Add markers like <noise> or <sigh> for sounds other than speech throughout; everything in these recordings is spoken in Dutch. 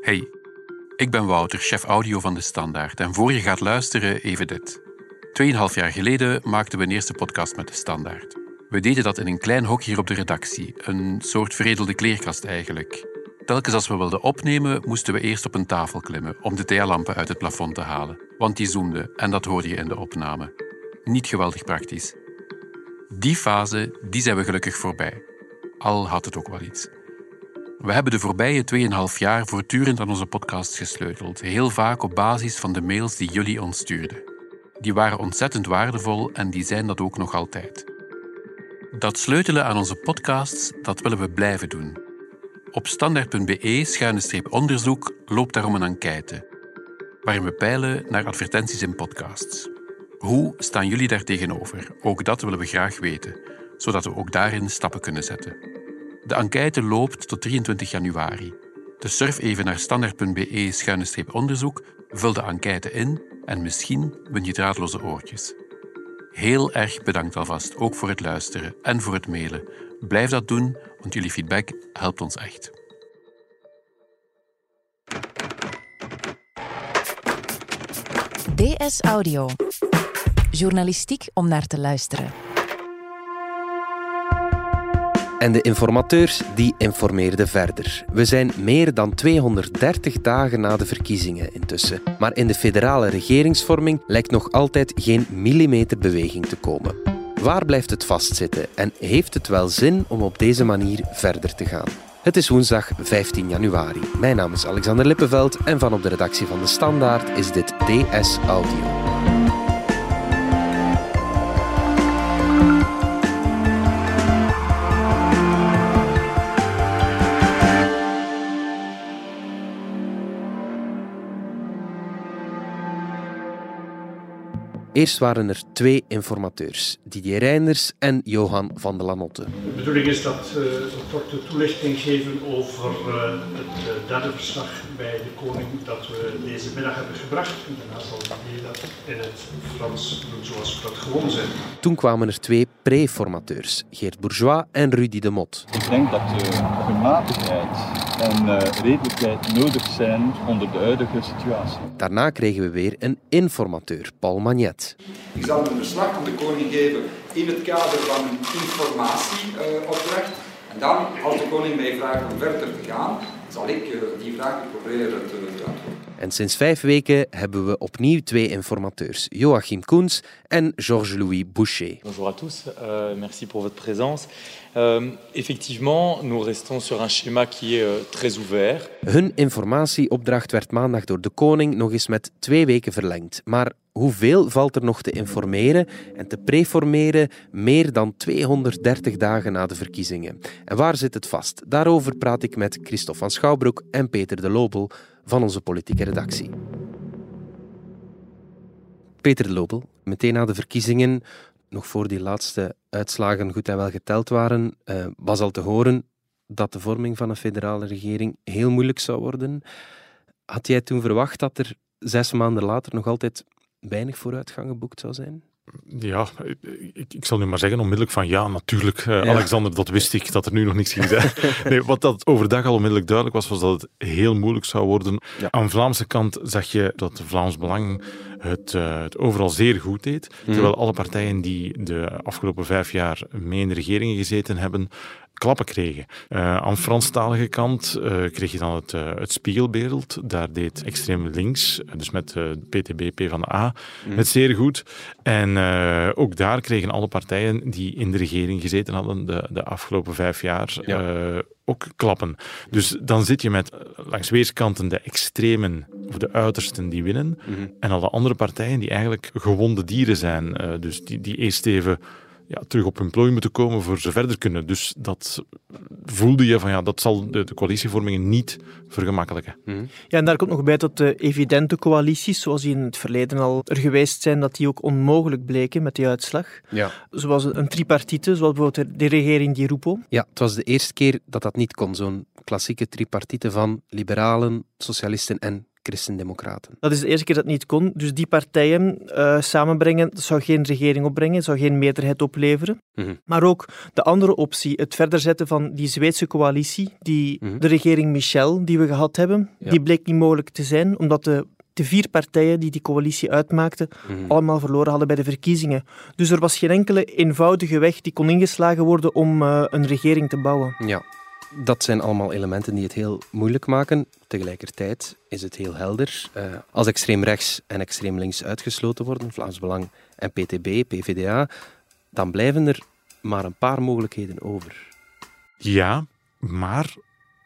Hey, ik ben Wouter, chef audio van De Standaard. En voor je gaat luisteren, even dit. Tweeënhalf jaar geleden maakten we een eerste podcast met De Standaard. We deden dat in een klein hok hier op de redactie, een soort veredelde kleerkast eigenlijk. Telkens als we wilden opnemen, moesten we eerst op een tafel klimmen om de thealampen uit het plafond te halen, want die zoemden en dat hoorde je in de opname. Niet geweldig praktisch. Die fase, die zijn we gelukkig voorbij. Al had het ook wel iets. We hebben de voorbije 2,5 jaar voortdurend aan onze podcast gesleuteld, heel vaak op basis van de mails die jullie ons stuurden. Die waren ontzettend waardevol en die zijn dat ook nog altijd. Dat sleutelen aan onze podcasts, dat willen we blijven doen. Op standaard.be-onderzoek loopt daarom een enquête, waarin we peilen naar advertenties in podcasts. Hoe staan jullie daar tegenover? Ook dat willen we graag weten, zodat we ook daarin stappen kunnen zetten. De enquête loopt tot 23 januari. Dus surf even naar standaard.be-onderzoek, vul de enquête in en misschien win je draadloze oortjes. Heel erg bedankt alvast, ook voor het luisteren en voor het mailen. Blijf dat doen, want jullie feedback helpt ons echt. DS Audio. Journalistiek om naar te luisteren. En de informateurs die informeerden verder. We zijn meer dan 230 dagen na de verkiezingen intussen. Maar in de federale regeringsvorming lijkt nog altijd geen millimeter beweging te komen. Waar blijft het vastzitten en heeft het wel zin om op deze manier verder te gaan? Het is woensdag 15 januari. Mijn naam is Alexander Lippenveld en van op de redactie van De Standaard is dit DS Audio. Eerst waren er twee informateurs, Didier Reinders en Johan van de Lanotte. De bedoeling is dat uh, we korte toelichting geven over uh, het uh, derde verslag bij de koning dat we deze middag hebben gebracht. En daarna zal Didier dat in het Frans doen zoals we dat gewoon zijn. Toen kwamen er twee preformateurs, Geert Bourgeois en Rudy de Mot. Ik denk dat gematigheid en redelijkheid nodig zijn onder de huidige situatie. Daarna kregen we weer een informateur, Paul Magnet. Ik zal een verslag aan de koning geven in het kader van een informatieopdracht. en dan, als de koning mij vraagt om verder te gaan, zal ik die vraag proberen te beantwoorden. En sinds vijf weken hebben we opnieuw twee informateurs, Joachim Koens en Georges-Louis Boucher. Bonjour à tous, euh, merci pour votre présence. Euh, effectivement, nous restons sur un schéma qui est euh, très ouvert. Hun informatieopdracht werd maandag door de koning nog eens met twee weken verlengd. Maar hoeveel valt er nog te informeren en te preformeren meer dan 230 dagen na de verkiezingen? En waar zit het vast? Daarover praat ik met Christophe van Schouwbroek en Peter de Lobel van onze politieke redactie. Peter de Lobel, meteen na de verkiezingen, nog voor die laatste uitslagen goed en wel geteld waren, uh, was al te horen dat de vorming van een federale regering heel moeilijk zou worden. Had jij toen verwacht dat er zes maanden later nog altijd weinig vooruitgang geboekt zou zijn? Ja, ik, ik, zal nu maar zeggen onmiddellijk van ja, natuurlijk, uh, Alexander, dat wist ik, dat er nu nog niks ging zijn. <laughs> nee, wat dat overdag al onmiddellijk duidelijk was, was dat het heel moeilijk zou worden. Aan de Vlaamse kant zag je dat de Vlaams Belang het, uh, het overal zeer goed deed, mhm. terwijl alle partijen die de afgelopen vijf jaar mee in de regeringen gezeten hebben, klappen kregen. Uh, aan de Franstalige kant uh, kreeg je dan het, uh, het spiegelbeeld. Daar deed extreem links, dus met PTB, P van de A, mm. het zeer goed. En ook daar kregen alle partijen die in de regering gezeten hadden de, de afgelopen vijf jaar ja. ook klappen. Dus dan zit je met langs weerskanten de extremen of de uitersten die winnen. Mm. En alle andere partijen die eigenlijk gewonde dieren zijn. dus die, die eerst even ja, terug op hun plooi moeten komen voor ze verder kunnen. Dus dat voelde je van ja, dat zal de, de coalitievormingen niet vergemakkelijken. Mhm. Ja, en daar komt nog bij dat de evidente coalities, zoals die in het verleden al er geweest zijn, dat die ook onmogelijk bleken met die uitslag. Ja. Zoals een tripartite, zoals bijvoorbeeld de regering Di Rupo. Ja, het was de eerste keer dat dat niet kon, zo'n klassieke tripartite van liberalen, socialisten en Christen-Democraten. Dat is de eerste keer dat het niet kon. Dus die partijen uh, samenbrengen, dat zou geen regering opbrengen, zou geen meerderheid opleveren. Mhm. Maar ook de andere optie, het verder zetten van die Zweedse coalitie, die, Mhm. de regering Michel die we gehad hebben, Ja. die bleek niet mogelijk te zijn, omdat de, de vier partijen die die coalitie uitmaakten, Mhm. allemaal verloren hadden bij de verkiezingen. Dus er was geen enkele eenvoudige weg die kon ingeslagen worden om eh, een regering te bouwen. Ja, dat zijn allemaal elementen die het heel moeilijk maken. Tegelijkertijd is het heel helder. Eh, als extreem rechts en extreem links uitgesloten worden, Vlaams Belang en PTB, PVDA, dan blijven er maar een paar mogelijkheden over. Ja, maar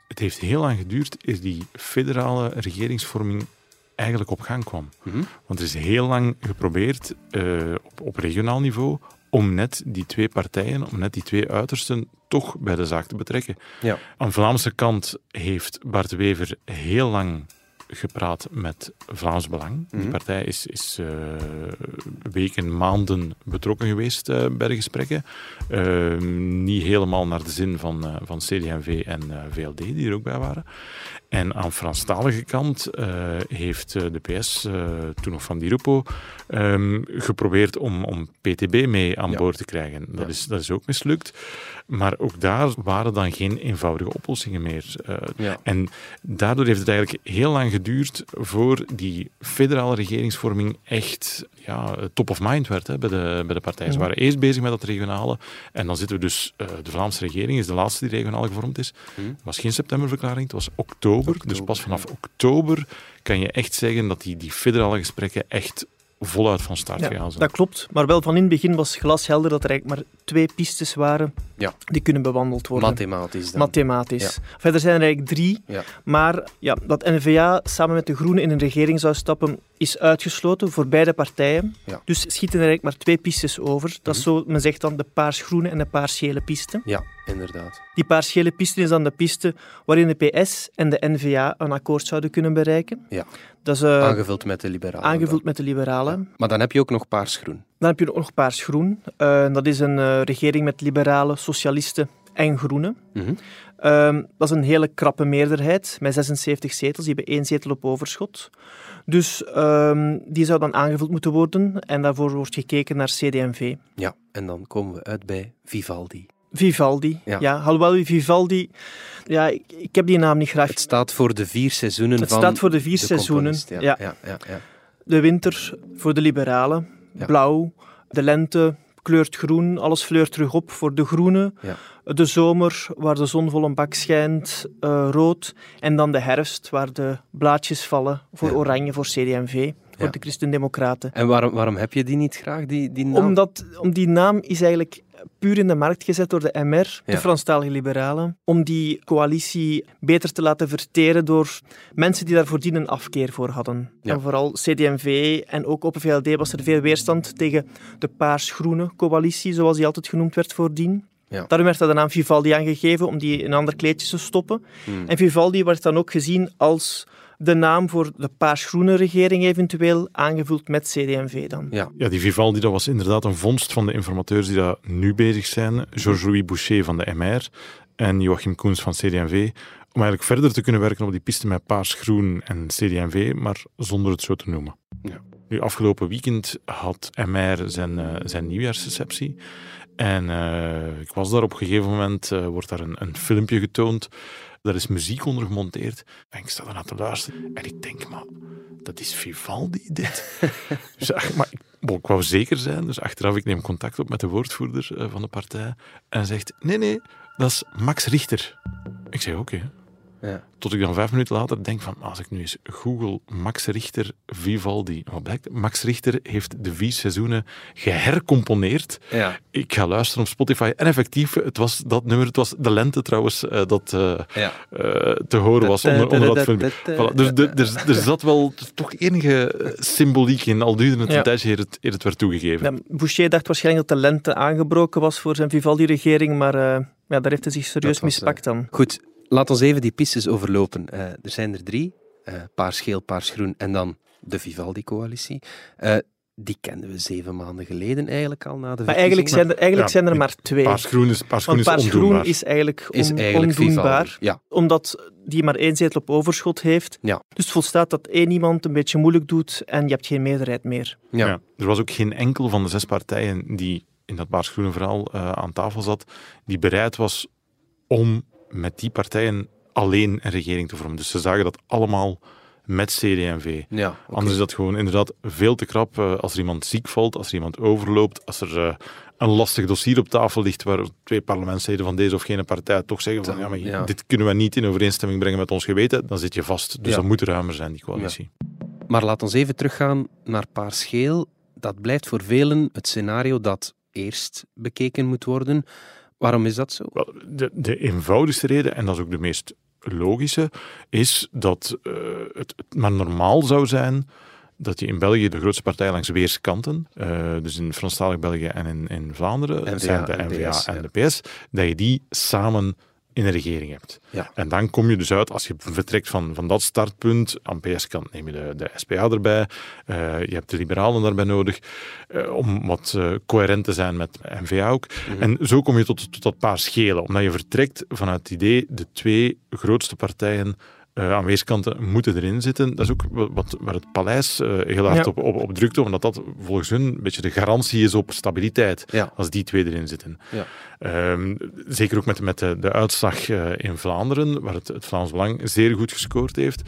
het heeft heel lang geduurd eer die federale regeringsvorming eigenlijk op gang kwam. Mhm. Want er is heel lang geprobeerd eh, op, op regionaal niveau om net die twee partijen, om net die twee uitersten toch bij de zaak te betrekken. Ja. Aan de Vlaamse kant heeft Bart Wever heel lang gepraat met Vlaams Belang. Die Mhm. partij is, is eh, weken, maanden betrokken geweest eh, bij de gesprekken. Eh, niet helemaal naar de zin van, eh, van CD&V en VLD, die er ook bij waren. En aan Franstalige kant heeft de PS, toen nog van Di Rupo, ehm, geprobeerd om, om PTB mee aan Ja. boord te krijgen. Dat, Ja. is, dat is ook mislukt. Maar ook daar waren dan geen eenvoudige oplossingen meer. Eh, Ja. en daardoor heeft het eigenlijk heel lang geduurd voor die federale regeringsvorming echt ja, top of mind werd hè, bij, de, bij de partijen. Ze waren eerst bezig met dat regionale. En dan zitten we dus, eh, de Vlaamse regering is de laatste die regionaal gevormd is. Mhm. Het was geen septemberverklaring, het was oktober. Oktober, Dus pas vanaf oktober kan je echt zeggen dat die, die federale gesprekken echt voluit van start Ja, gegaan zijn. Dat klopt, maar wel van in het begin was glashelder dat er eigenlijk maar twee pistes waren Ja. die kunnen bewandeld worden. Mathematisch dan. Mathematisch. Verder zijn er eigenlijk drie, Ja. maar ja, dat N-VA samen met de Groenen in een regering zou stappen, is uitgesloten voor beide partijen. Ja. Dus schieten er eigenlijk maar twee pistes over. Dat is Mhm. zo, men zegt dan de paars-groene en de paars-gele piste. Ja, inderdaad. Die paars-gele piste is dan de piste waarin de PS en de N-VA een akkoord zouden kunnen bereiken. Ja. Dat is eh, Aangevuld met de liberalen. aangevuld met de liberalen. Maar dan heb je ook nog paars-groen. Dan heb je nog Paars-Groen. Eh, dat is een eh, regering met liberalen, socialisten en groenen. Mhm. Ehm, dat is een hele krappe meerderheid, met 76 zetels. Die hebben één zetel op overschot. Dus ehm, die zou dan aangevuld moeten worden. En daarvoor wordt gekeken naar CD&V. Ja, en dan komen we uit bij Vivaldi. Vivaldi. Ja. Ja. alhoewel Vivaldi... Ja, ik, ik heb die naam niet graag. Het staat voor de vier seizoenen Het van staat voor de vier de seizoenen. componist, Ja. Ja. Ja, ja, ja. De winter voor de liberalen, Ja. blauw. De lente kleurt groen, alles fleurt terug op voor de groenen. Ja. De zomer, waar de zon vol een bak schijnt, eh, rood. En dan de herfst, waar de blaadjes vallen voor Ja. oranje, voor CD&V, voor de Christen-Democraten. En waarom, waarom heb je die niet graag, die, die naam? Omdat om die naam is eigenlijk puur in de markt gezet door de MR, de Ja. Franstalige Liberalen, om die coalitie beter te laten verteren door mensen die daar voordien een afkeer voor hadden. Ja. En vooral CD&V en ook Open VLD was er veel weerstand tegen de paars-groene coalitie, zoals die altijd genoemd werd voordien. Ja. Daarom werd dat de naam Vivaldi aangegeven, om die in een ander kleedje te stoppen. Hmm. En Vivaldi werd dan ook gezien als de naam voor de paars-groene regering eventueel, aangevuld met CD&V dan. Ja. Ja, die Vivaldi dat was inderdaad een vondst van de informateurs die daar nu bezig zijn. Georges-Louis Boucher van de MR en Joachim Koens van CD&V. Om eigenlijk verder te kunnen werken op die piste met Paars, Groen en CD&V, maar zonder het zo te noemen. Ja. Nu, afgelopen weekend had MR zijn, eh, zijn nieuwjaarsreceptie. En eh, ik was daar op een gegeven moment, eh, wordt daar een, een filmpje getoond. Daar is muziek onder gemonteerd. En ik sta ernaar te luisteren. En ik denk, maar dat is Vivaldi, dit. <laughs> dus, maar ik, bon, ik wou zeker zijn. Dus achteraf, ik neem contact op met de woordvoerder eh, van de partij. En zegt, nee, nee, dat is Max Richter. Ik zeg, oké. Ja. Tot ik dan vijf minuten later denk van, als ik nu eens google Max Richter Vivaldi. Wat blijkt? Max Richter heeft de vier seizoenen gehercomponeerd. Ja. Ik ga luisteren op Spotify. En effectief, het was dat nummer, het was de lente trouwens, eh, dat eh, Ja. eh, te horen was onder, onder dat filmpje. Voilà, dus de- er, er zat wel toch enige symboliek in, al duurde het Ja. een tijdje eer het, eer het werd toegegeven. Ja, Boucher dacht waarschijnlijk dat de lente aangebroken was voor zijn Vivaldi-regering, maar eh, ja, daar heeft hij zich serieus mispakt dan. Goed, laat ons even die pistes overlopen. Eh, er zijn er drie. eh paars, geel, paars, groen en dan de Vivaldi-coalitie. Eh, die kenden we zeven maanden geleden eigenlijk al na de Maar eigenlijk zijn er, eigenlijk Ja, zijn er maar twee. Paars-groen is, paars-groen Want is paars-groen ondoenbaar. is eigenlijk, on- Is eigenlijk ondoenbaar, ja. omdat die maar één zetel op overschot heeft. Ja. Dus het volstaat dat één iemand een beetje moeilijk doet en je hebt geen meerderheid meer. Ja. Ja. Er was ook geen enkel van de zes partijen die in dat paars-groene verhaal eh, aan tafel zat, die bereid was om met die partijen alleen een regering te vormen. Dus ze zagen dat allemaal met CD&V. Ja. Anders is dat gewoon inderdaad veel te krap eh, als er iemand ziek valt, als er iemand overloopt, als er eh, een lastig dossier op tafel ligt waar twee parlementsleden van deze of gene partij toch zeggen van ja, maar ja. dit kunnen we niet in overeenstemming brengen met ons geweten, dan zit je vast. Dus Ja. dat moet ruimer zijn, die coalitie. Maar laat ons even teruggaan naar paars-geel. Dat blijft voor velen het scenario dat eerst bekeken moet worden. Waarom is dat zo? Wel, de, de eenvoudigste reden, en dat is ook de meest logische, is dat eh, het, het maar normaal zou zijn dat je in België de grootste partij langs weerskanten, eh, dus in Franstalig België en in, in Vlaanderen, NVA zijn de NVA en de PS, dat je die samen in een regering hebt. Ja. En dan kom je dus uit, als je vertrekt van, van dat startpunt, aan PS-kant neem je de, de SPA erbij, eh, je hebt de liberalen daarbij nodig, eh, om wat eh, coherent te zijn met N-VA ook. Mhm. En zo kom je tot, tot dat paar schelen, omdat je vertrekt vanuit het idee, de twee grootste partijen eh, aan weerskanten moeten erin zitten. Dat is ook wa- wat, waar het paleis eh, heel hard Ja. op, op, op drukte, omdat dat volgens hun een beetje de garantie is op stabiliteit, Ja. als die twee erin zitten. Ja. Ehm, zeker ook met, met de, de uitslag eh, in Vlaanderen, waar het, het Vlaams Belang zeer goed gescoord heeft,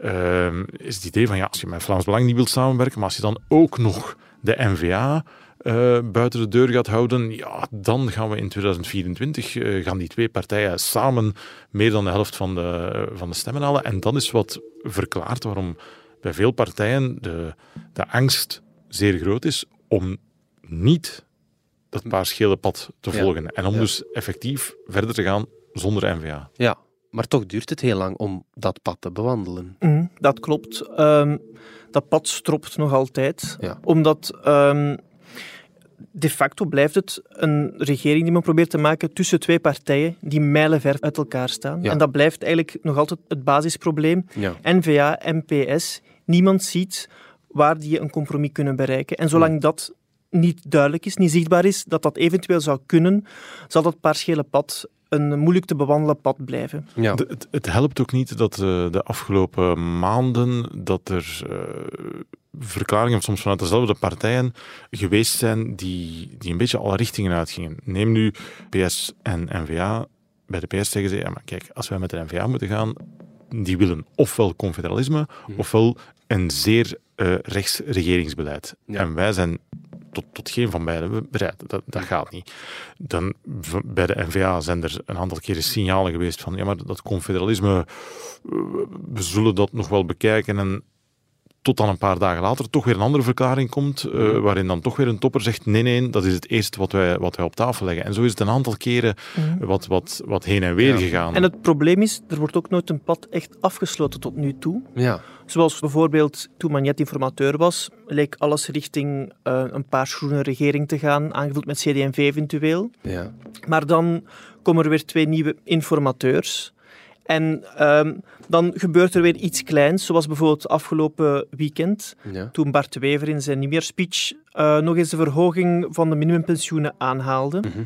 ehm, is het idee van ja, als je met Vlaams Belang niet wilt samenwerken, maar als je dan ook nog de NVA eh, buiten de deur gaat houden, ja, dan gaan we in 2024 eh, gaan die twee partijen samen meer dan de helft van de, van de stemmen halen. En dat is wat verklaart waarom bij veel partijen de, de angst zeer groot is om niet dat paars-gele pad te Ja. volgen. En om Ja. dus effectief verder te gaan zonder NVA. Ja, maar toch duurt het heel lang om dat pad te bewandelen. Mhm, dat klopt. Ehm, dat pad stropt nog altijd. Ja. Omdat ehm, de facto blijft het een regering die men probeert te maken tussen twee partijen die mijlenver uit elkaar staan. Ja. En dat blijft eigenlijk nog altijd het basisprobleem. Ja. N-VA en PS, niemand ziet waar die een compromis kunnen bereiken. En zolang dat niet duidelijk is, niet zichtbaar is, dat dat eventueel zou kunnen, zal dat paarschele pad een moeilijk te bewandelen pad blijven. Ja. De- het, het helpt ook niet dat eh, de afgelopen maanden dat er eh, verklaringen, soms vanuit dezelfde partijen, geweest zijn die, die een beetje alle richtingen uitgingen. Neem nu PS en NVA. Bij de PS zeggen ze, ja, maar kijk, als wij met de NVA moeten gaan, die willen ofwel confederalisme, ofwel een zeer eh, rechts regeringsbeleid. Ja. En wij zijn tot, tot geen van beide bereid. Dat, dat gaat niet. Dan, bij de NVA zijn er een aantal keren signalen geweest van ja, maar dat confederalisme, eh, we zullen dat nog wel bekijken en tot dan een paar dagen later toch weer een andere verklaring komt, eh, waarin dan toch weer een topper zegt nee, nee, dat is het eerste wat wij, wat wij op tafel leggen. En zo is het een aantal keren wat, wat, wat heen en weer Ja. gegaan. En het probleem is, er wordt ook nooit een pad echt afgesloten tot nu toe. Ja. Zoals bijvoorbeeld toen Magnet informateur was, leek alles richting eh, een paarsgroene regering te gaan, aangevuld met CD&V eventueel. Ja. Maar dan komen er weer twee nieuwe informateurs. En ehm, dan gebeurt er weer iets kleins, zoals bijvoorbeeld afgelopen weekend, Ja. toen Bart de Wever in zijn nieuwjaarspeech eh nog eens de verhoging van de minimumpensioenen aanhaalde. Mhm.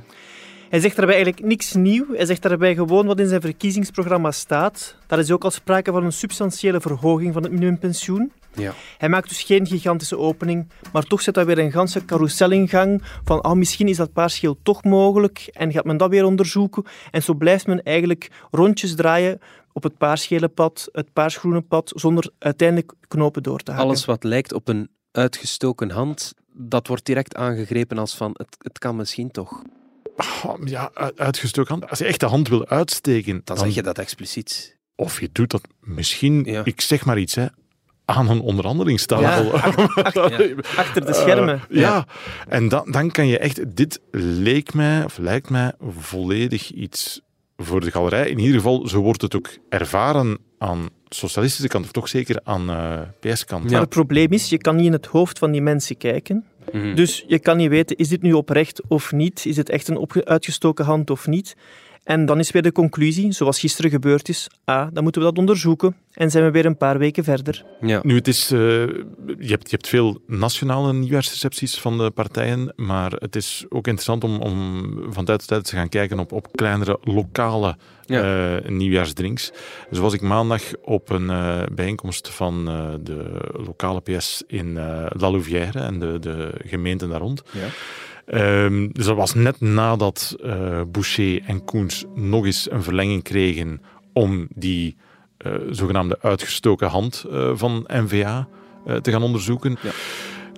Hij zegt daarbij eigenlijk niks nieuw. Hij zegt daarbij gewoon wat in zijn verkiezingsprogramma staat. Daar is ook al sprake van een substantiële verhoging van het minimumpensioen. Ja. Hij maakt dus geen gigantische opening, maar toch zet hij weer een ganse carousel in gang van oh, misschien is dat paarscheel toch mogelijk en gaat men dat weer onderzoeken. En zo blijft men eigenlijk rondjes draaien op het paarsgele pad, het paarsgroene pad, zonder uiteindelijk knopen door te hakken. Alles wat lijkt op een uitgestoken hand, dat wordt direct aangegrepen als van het, het kan misschien toch. Oh, ja, uitgestoken hand. Als je echt de hand wil uitsteken, Dan zeg je dat expliciet. Of je doet dat misschien, Ja. ik zeg maar iets, hè, aan een onderhandelingstafel. Ja, <laughs> Achter de schermen. Eh, ja, en dan, dan kan je echt... Dit leek mij, of lijkt mij, volledig iets voor de galerij. In ieder geval, zo wordt het ook ervaren aan de socialistische kant, of toch zeker aan eh PS-kant. Maar het probleem is, je kan niet in het hoofd van die mensen kijken. Mhm. Dus je kan niet weten, is dit nu oprecht of niet? Is het echt een uitgestoken hand of niet? En dan is weer de conclusie, zoals gisteren gebeurd is, ah, dan moeten we dat onderzoeken. En zijn we weer een paar weken verder. Ja. Nu, het is, uh, je, hebt, je hebt veel nationale nieuwjaarsrecepties van de partijen, maar het is ook interessant om, om van tijd tot tijd te gaan kijken op, op kleinere lokale ja. uh, nieuwjaarsdrinks. Zo was ik maandag op een uh, bijeenkomst van de lokale PS in La Louvière en de, de gemeenten daar rond. Ja. Um, dus dat was net nadat uh, Boucher en Koens nog eens een verlenging kregen om die uh, zogenaamde uitgestoken hand uh, van NVA te gaan onderzoeken. Ja.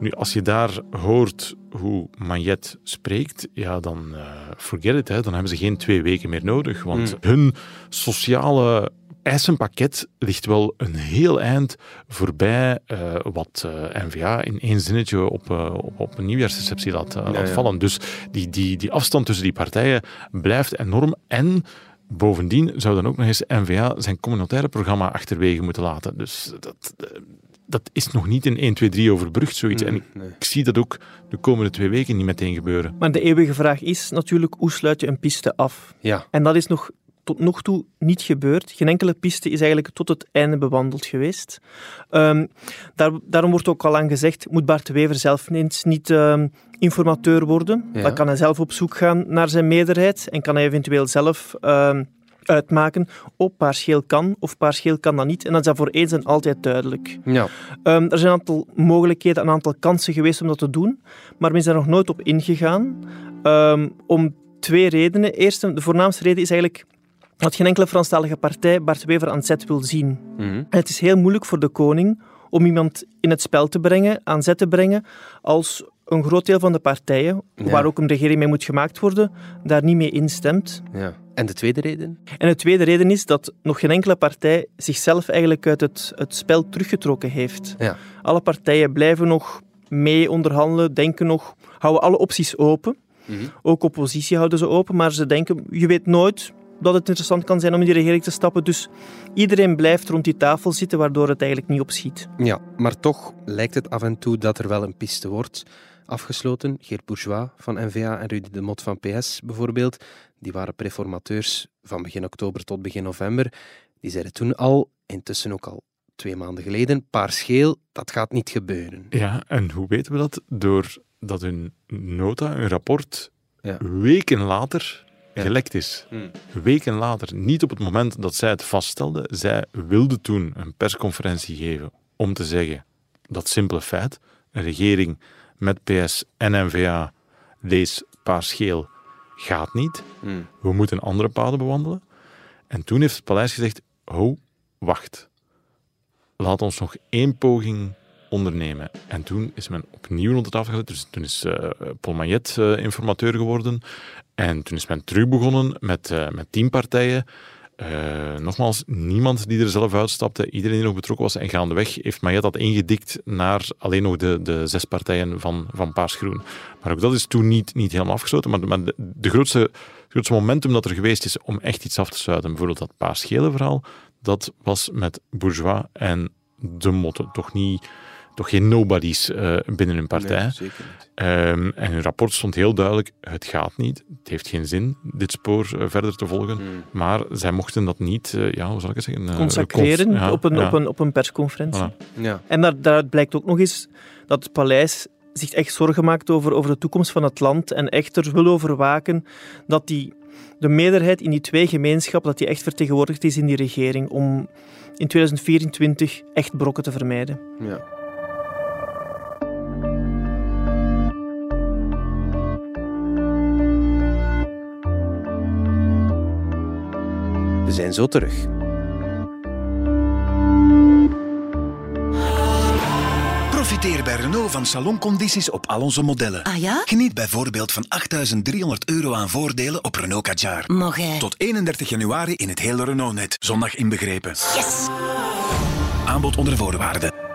Nu, als je daar hoort hoe Magnet spreekt, ja, dan forget it. Hè. Dan hebben ze geen twee weken meer nodig. Want mm. hun sociale eisenpakket ligt wel een heel eind voorbij uh, wat uh, eh, NVA in één zinnetje op, uh, op een nieuwjaarsreceptie laat, laat vallen. Dus die, die, die afstand tussen die partijen blijft enorm. En bovendien zou dan ook nog eens NVA zijn communautaire programma achterwege moeten laten. Dus dat, dat is nog niet in 1, 2, 3 overbrugd, zoiets. en ik, ik, zie dat ook de komende twee weken niet meteen gebeuren. Maar de eeuwige vraag is natuurlijk, hoe sluit je een piste af? Ja. En dat is nog tot nog toe niet gebeurd. Geen enkele piste is eigenlijk tot het einde bewandeld geweest. Um, daar, daarom wordt ook al aan gezegd, moet Bart de Wever zelf eens niet um, informateur worden. Dan kan hij zelf op zoek gaan naar zijn meerderheid en kan hij eventueel zelf... Um, uitmaken op paarscheel kan of paarscheel kan dat niet. En dat is dat voor eens en altijd duidelijk. Ja. Um, er zijn een aantal mogelijkheden, een aantal kansen geweest om dat te doen, maar men is daar nog nooit op ingegaan. Um, om twee redenen. Eerst, de voornaamste reden is eigenlijk dat geen enkele Franstalige partij Bart Wever aan zet wil zien. Mm het is heel moeilijk voor de koning om iemand in het spel te brengen, aan zet te brengen, als een groot deel van de partijen, waar ook een regering mee moet gemaakt worden, daar niet mee instemt. Ja. En de tweede reden? En de tweede reden is dat nog geen enkele partij zichzelf eigenlijk uit het, het spel teruggetrokken heeft. Ja. Alle partijen blijven nog mee onderhandelen, denken nog, houden alle opties open. Mm Ook oppositie houden ze open, maar ze denken, je weet nooit, dat het interessant kan zijn om in die regering te stappen. Dus iedereen blijft rond die tafel zitten, waardoor het eigenlijk niet opschiet. Ja, maar toch lijkt het af en toe dat er wel een piste wordt afgesloten. Geert Bourgeois van NVA en Rudy de Mot van PS bijvoorbeeld, die waren preformateurs van begin oktober tot begin november. Die zeiden toen al, intussen ook al twee maanden geleden, paarsgeel, dat gaat niet gebeuren. Ja, en hoe weten we dat? Doordat hun nota, hun rapport, ja. weken later gelekt is. Hmm. Weken later, niet op het moment dat zij het vaststelden, zij wilde toen een persconferentie geven om te zeggen dat simpele feit, een regering met PS en NVA, lees paars-geel, gaat niet. Hmm. We moeten andere paden bewandelen. En toen heeft het paleis gezegd, ho, wacht. Laat ons nog één poging ondernemen. En toen is men opnieuw rond het tafel gezet. Dus toen is uh, Paul Magnet uh, informateur geworden. En toen is men terug begonnen met, uh, met tien partijen. Uh, nogmaals, niemand die er zelf uitstapte, iedereen die nog betrokken was. En gaandeweg heeft Mayet dat ingedikt naar alleen nog de, de zes partijen van, van Paars-Groen. Maar ook dat is toen niet, niet helemaal afgesloten. Maar, de, grootste, het grootste momentum dat er geweest is om echt iets af te sluiten, bijvoorbeeld dat Paars-Gele verhaal, dat was met Bourgeois en de Motte. Toch niet toch geen nobodies uh, binnen hun partij. Nee, zeker niet. Um, en hun rapport stond heel duidelijk: het gaat niet. Het heeft geen zin dit spoor uh, verder te volgen. Hmm. Maar zij mochten dat niet, uh, ja, hoe zal ik het zeggen? Consacreren ja, op, een, ja. op, een, op een persconferentie. Voilà. Ja. En daar, daaruit blijkt ook nog eens dat het paleis zich echt zorgen maakt over, over de toekomst van het land en echt er wil over waken dat die, de meerderheid in die twee gemeenschappen dat die echt vertegenwoordigd is in die regering om in 2024 echt brokken te vermijden. Ja. We zijn zo terug. Profiteer bij Renault van saloncondities op al onze modellen. Ah ja? Geniet bijvoorbeeld van 8.300 euro aan voordelen op Renault Kadjar. Tot 31 januari in het hele Renault-net. Zondag inbegrepen. Yes! Aanbod onder voorwaarden.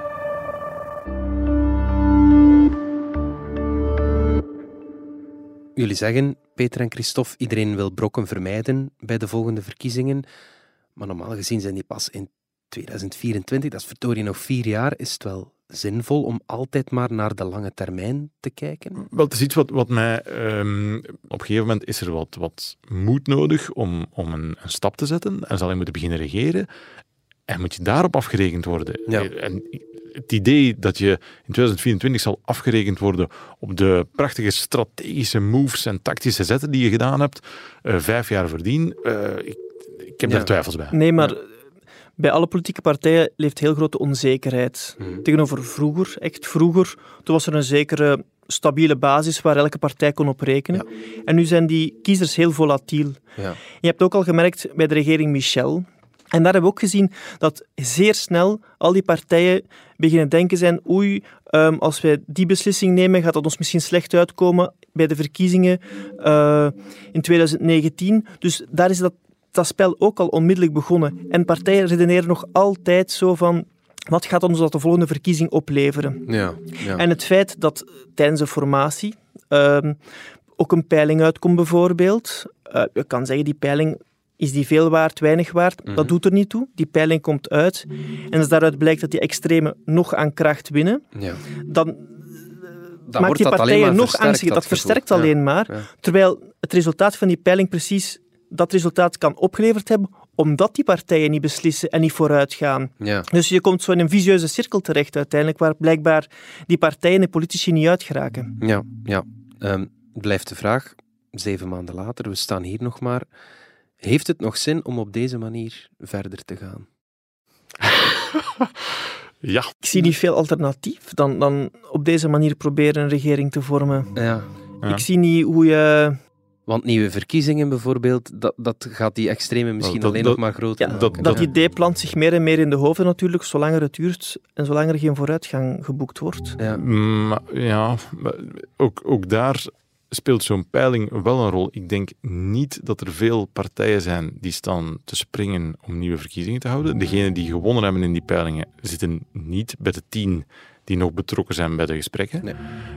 Jullie zeggen, Peter en Christophe, iedereen wil brokken vermijden bij de volgende verkiezingen. Maar normaal gezien zijn die pas in 2024, dat is verdorie nog vier jaar, is het wel zinvol om altijd maar naar de lange termijn te kijken? Wel, het is iets wat, wat mij... ehm, op een gegeven moment is er wat, wat moed nodig om, om een, een stap te zetten. En zal je moeten beginnen regeren. En moet je daarop afgerekend worden. Ja. En het idee dat je in 2024 zal afgerekend worden op de prachtige strategische moves en tactische zetten die je gedaan hebt, eh, vijf jaar voordien, eh, ik, ik heb Ja. daar twijfels bij. Nee, maar bij alle politieke partijen leeft heel grote onzekerheid. Mhm. Tegenover vroeger, echt vroeger, toen was er een zekere stabiele basis waar elke partij kon op rekenen. En nu zijn die kiezers heel volatiel. Ja. Je hebt ook al gemerkt bij de regering Michel. En daar hebben we ook gezien dat zeer snel al die partijen beginnen denken zijn oei, ehm, als wij die beslissing nemen, gaat dat ons misschien slecht uitkomen bij de verkiezingen eh, in 2019. Dus daar is dat, dat spel ook al onmiddellijk begonnen. En partijen redeneren nog altijd zo van wat gaat ons dat de volgende verkiezing opleveren? Ja, ja. En het feit dat tijdens de formatie ehm, ook een peiling uitkomt, bijvoorbeeld. eh, je kan zeggen, die peiling is die veel waard, weinig waard. Mhm. Dat doet er niet toe. Die peiling komt uit. En als daaruit blijkt dat die extremen nog aan kracht winnen, ja. dan Dan maakt die partijen nog angstiger. Dat, versterkt alleen maar. Ja. Terwijl het resultaat van die peiling precies dat resultaat kan opgeleverd hebben, omdat die partijen niet beslissen en niet vooruit gaan. Ja. Dus je komt zo in een visieuze cirkel terecht uiteindelijk, waar blijkbaar die partijen en de politici niet uitgeraken. Ja, ja. Ehm, blijft de vraag, zeven maanden later, we staan hier nog maar. Heeft het nog zin om op deze manier verder te gaan? <laughs> Ja. Ik zie niet veel alternatief dan, dan op deze manier proberen een regering te vormen. Ja. Ja. Ik zie niet hoe je... Want nieuwe verkiezingen bijvoorbeeld, dat, dat gaat die extreme misschien dat- alleen dat- nog maar groter Ja, maken. dat idee plant zich meer en meer in de hoofden natuurlijk, zolang het duurt en zolang er geen vooruitgang geboekt wordt. Ja. Maar, ja, ook, ook daar speelt zo'n peiling wel een rol. Ik denk niet dat er veel partijen zijn die staan te springen om nieuwe verkiezingen te houden. Degenen die gewonnen hebben in die peilingen zitten niet bij de tien die nog betrokken zijn bij de gesprekken. Nee.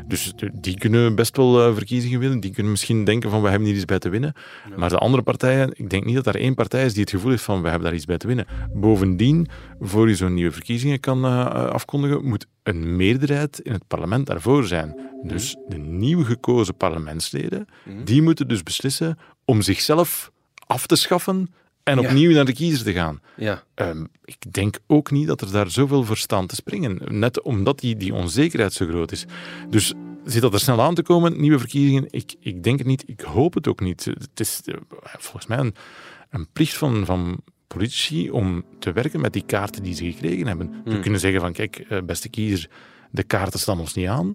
Dus die kunnen best wel eh, verkiezingen winnen. Die kunnen misschien denken van we hebben hier iets bij te winnen. Maar de andere partijen, ik denk niet dat er één partij is die het gevoel heeft van we hebben daar iets bij te winnen. Bovendien, voor je zo'n nieuwe verkiezingen kan eh, afkondigen, moet een meerderheid in het parlement daarvoor zijn. Dus de nieuw gekozen parlementsleden, die moeten dus beslissen om zichzelf af te schaffen en Ja. opnieuw naar de kiezer te gaan. Ja. Ehm, ik denk ook niet dat er daar zoveel voor staan te springen. Net omdat die, die onzekerheid zo groot is. Dus zit dat er snel aan te komen, nieuwe verkiezingen? Ik, ik denk het niet. Ik hoop het ook niet. Het is eh, volgens mij een, een plicht van, van politici om te werken met die kaarten die ze gekregen hebben. Ze Hmm. kunnen zeggen van, kijk, eh, beste kiezer, de kaarten staan ons niet aan.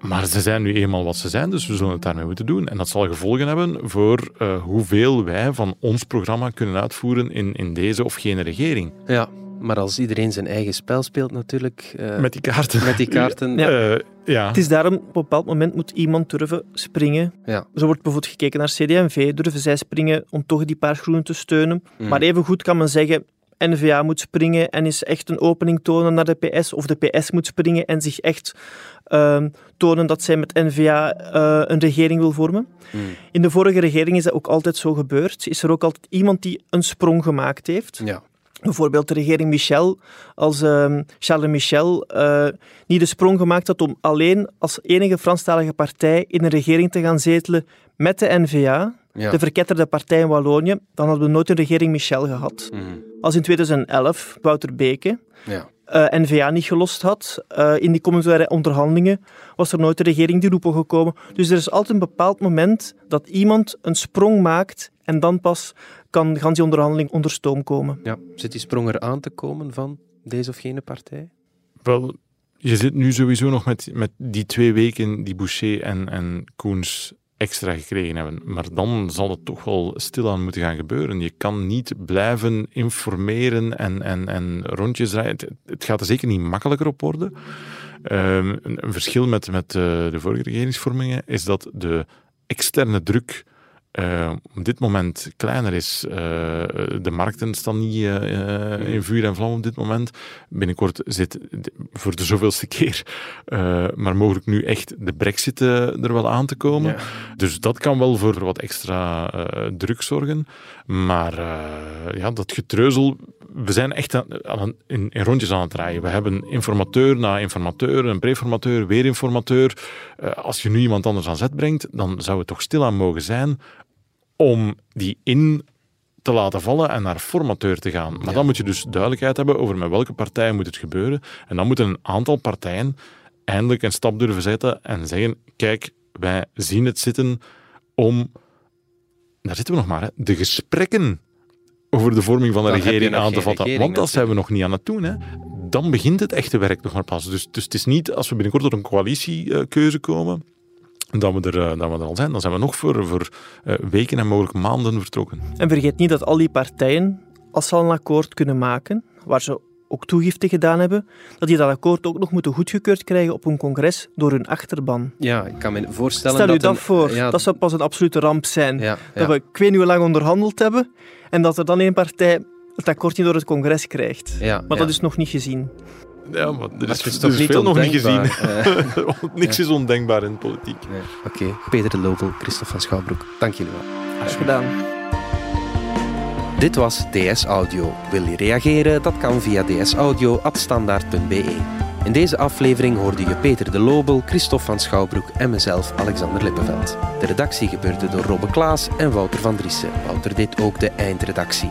Maar ze zijn nu eenmaal wat ze zijn, dus we zullen het daarmee moeten doen. En dat zal gevolgen hebben voor eh, hoeveel wij van ons programma kunnen uitvoeren in, in deze of gene regering. ja, maar als iedereen zijn eigen spel speelt natuurlijk... eh, Met die kaarten. met die kaarten... Ja. Eh, ja. Het is daarom, op een bepaald moment moet iemand durven springen. Ja. Zo wordt bijvoorbeeld gekeken naar CD&V. Durven zij springen om toch die paar groenen te steunen? Mm. Maar even goed kan men zeggen, N-VA moet springen en is echt een opening tonen naar de PS. Of de PS moet springen en zich echt ehm, tonen dat zij met N-VA eh, een regering wil vormen. Mm. In de vorige regering is dat ook altijd zo gebeurd. Is er ook altijd iemand die een sprong gemaakt heeft. Ja. Bijvoorbeeld de regering Michel, als ehm, Charles Michel eh, niet de sprong gemaakt had om alleen als enige Franstalige partij in een regering te gaan zetelen met de N-VA, Ja. de verketterde partij in Wallonië, dan hadden we nooit een regering Michel gehad. Mhm. Als in 2011 Wouter Beke Ja. eh, N-VA niet gelost had, eh, in die communautaire onderhandelingen, was er nooit een regering die roepen gekomen. Dus er is altijd een bepaald moment dat iemand een sprong maakt en dan pas kan die onderhandeling onder stoom komen. ja. Zit die sprong er aan te komen van deze of gene partij? Wel, je zit nu sowieso nog met, met die twee weken die Boucher en, en Koens extra gekregen hebben. Maar dan zal het toch wel stilaan moeten gaan gebeuren. Je kan niet blijven informeren en, en, en rondjes draaien. Het, gaat er zeker niet makkelijker op worden. Ehm, een, een verschil met, met eh, de vorige regeringsvormingen is dat de externe druk uh, op dit moment kleiner is. Uh, de markten staan niet uh, in vuur en vlam op dit moment. Binnenkort zit voor de zoveelste <laughs> keer, maar mogelijk nu echt de brexit er wel aan te komen. Ja. Dus dat kan wel voor wat extra druk zorgen. Maar ja, dat getreuzel we zijn echt aan, in, in, rondjes aan het rijden. We hebben informateur na informateur, een preformateur, weer informateur. Uh, als je nu iemand anders aan zet brengt, dan zou het toch stilaan mogen zijn om die in te laten vallen en naar formateur te gaan. Maar dan moet je dus duidelijkheid hebben over met welke partijen moet het gebeuren. En dan moeten een aantal partijen eindelijk een stap durven zetten en zeggen, kijk, wij zien het zitten om... Daar zitten we nog maar, hè, de gesprekken over de vorming van de regering aan te vatten. Want dat zijn we nog niet aan het doen. Hè. Dan begint het echte werk nog maar pas. Dus, dus het is niet als we binnenkort tot een coalitiekeuze komen, dat we, er, eh, dat we er al zijn. Dan zijn we nog voor, voor eh, weken en mogelijk maanden vertrokken. En vergeet niet dat al die partijen, als ze al een akkoord kunnen maken, waar ze ook toegifte gedaan hebben, dat die dat akkoord ook nog moeten goedgekeurd krijgen op een congres door hun achterban. Ja, ik kan me voorstellen Stel dat... Stel u dat voor. Dat zou pas een absolute ramp zijn. Dat we ik weet niet hoe lang onderhandeld hebben en dat er dan één partij het akkoord niet door het congres krijgt. maar dat is nog niet gezien. Ja, maar er is, is, toch niet veel nog niet gezien. Uh, <laughs> Niks is ondenkbaar in de politiek. Nee. Oké, okay. Peter de Lobel, Christophe van Schouwbroek, dank jullie wel. Graag gedaan. Dit was DS Audio. Wil je reageren? Dat kan via dsaudio.standaard.be. In deze aflevering hoorde je Peter de Lobel, Christophe van Schouwbroek en mezelf, Alexander Lippenveld. De redactie gebeurde door Robbe Klaas en Wouter van Driessen. Wouter deed ook de eindredactie.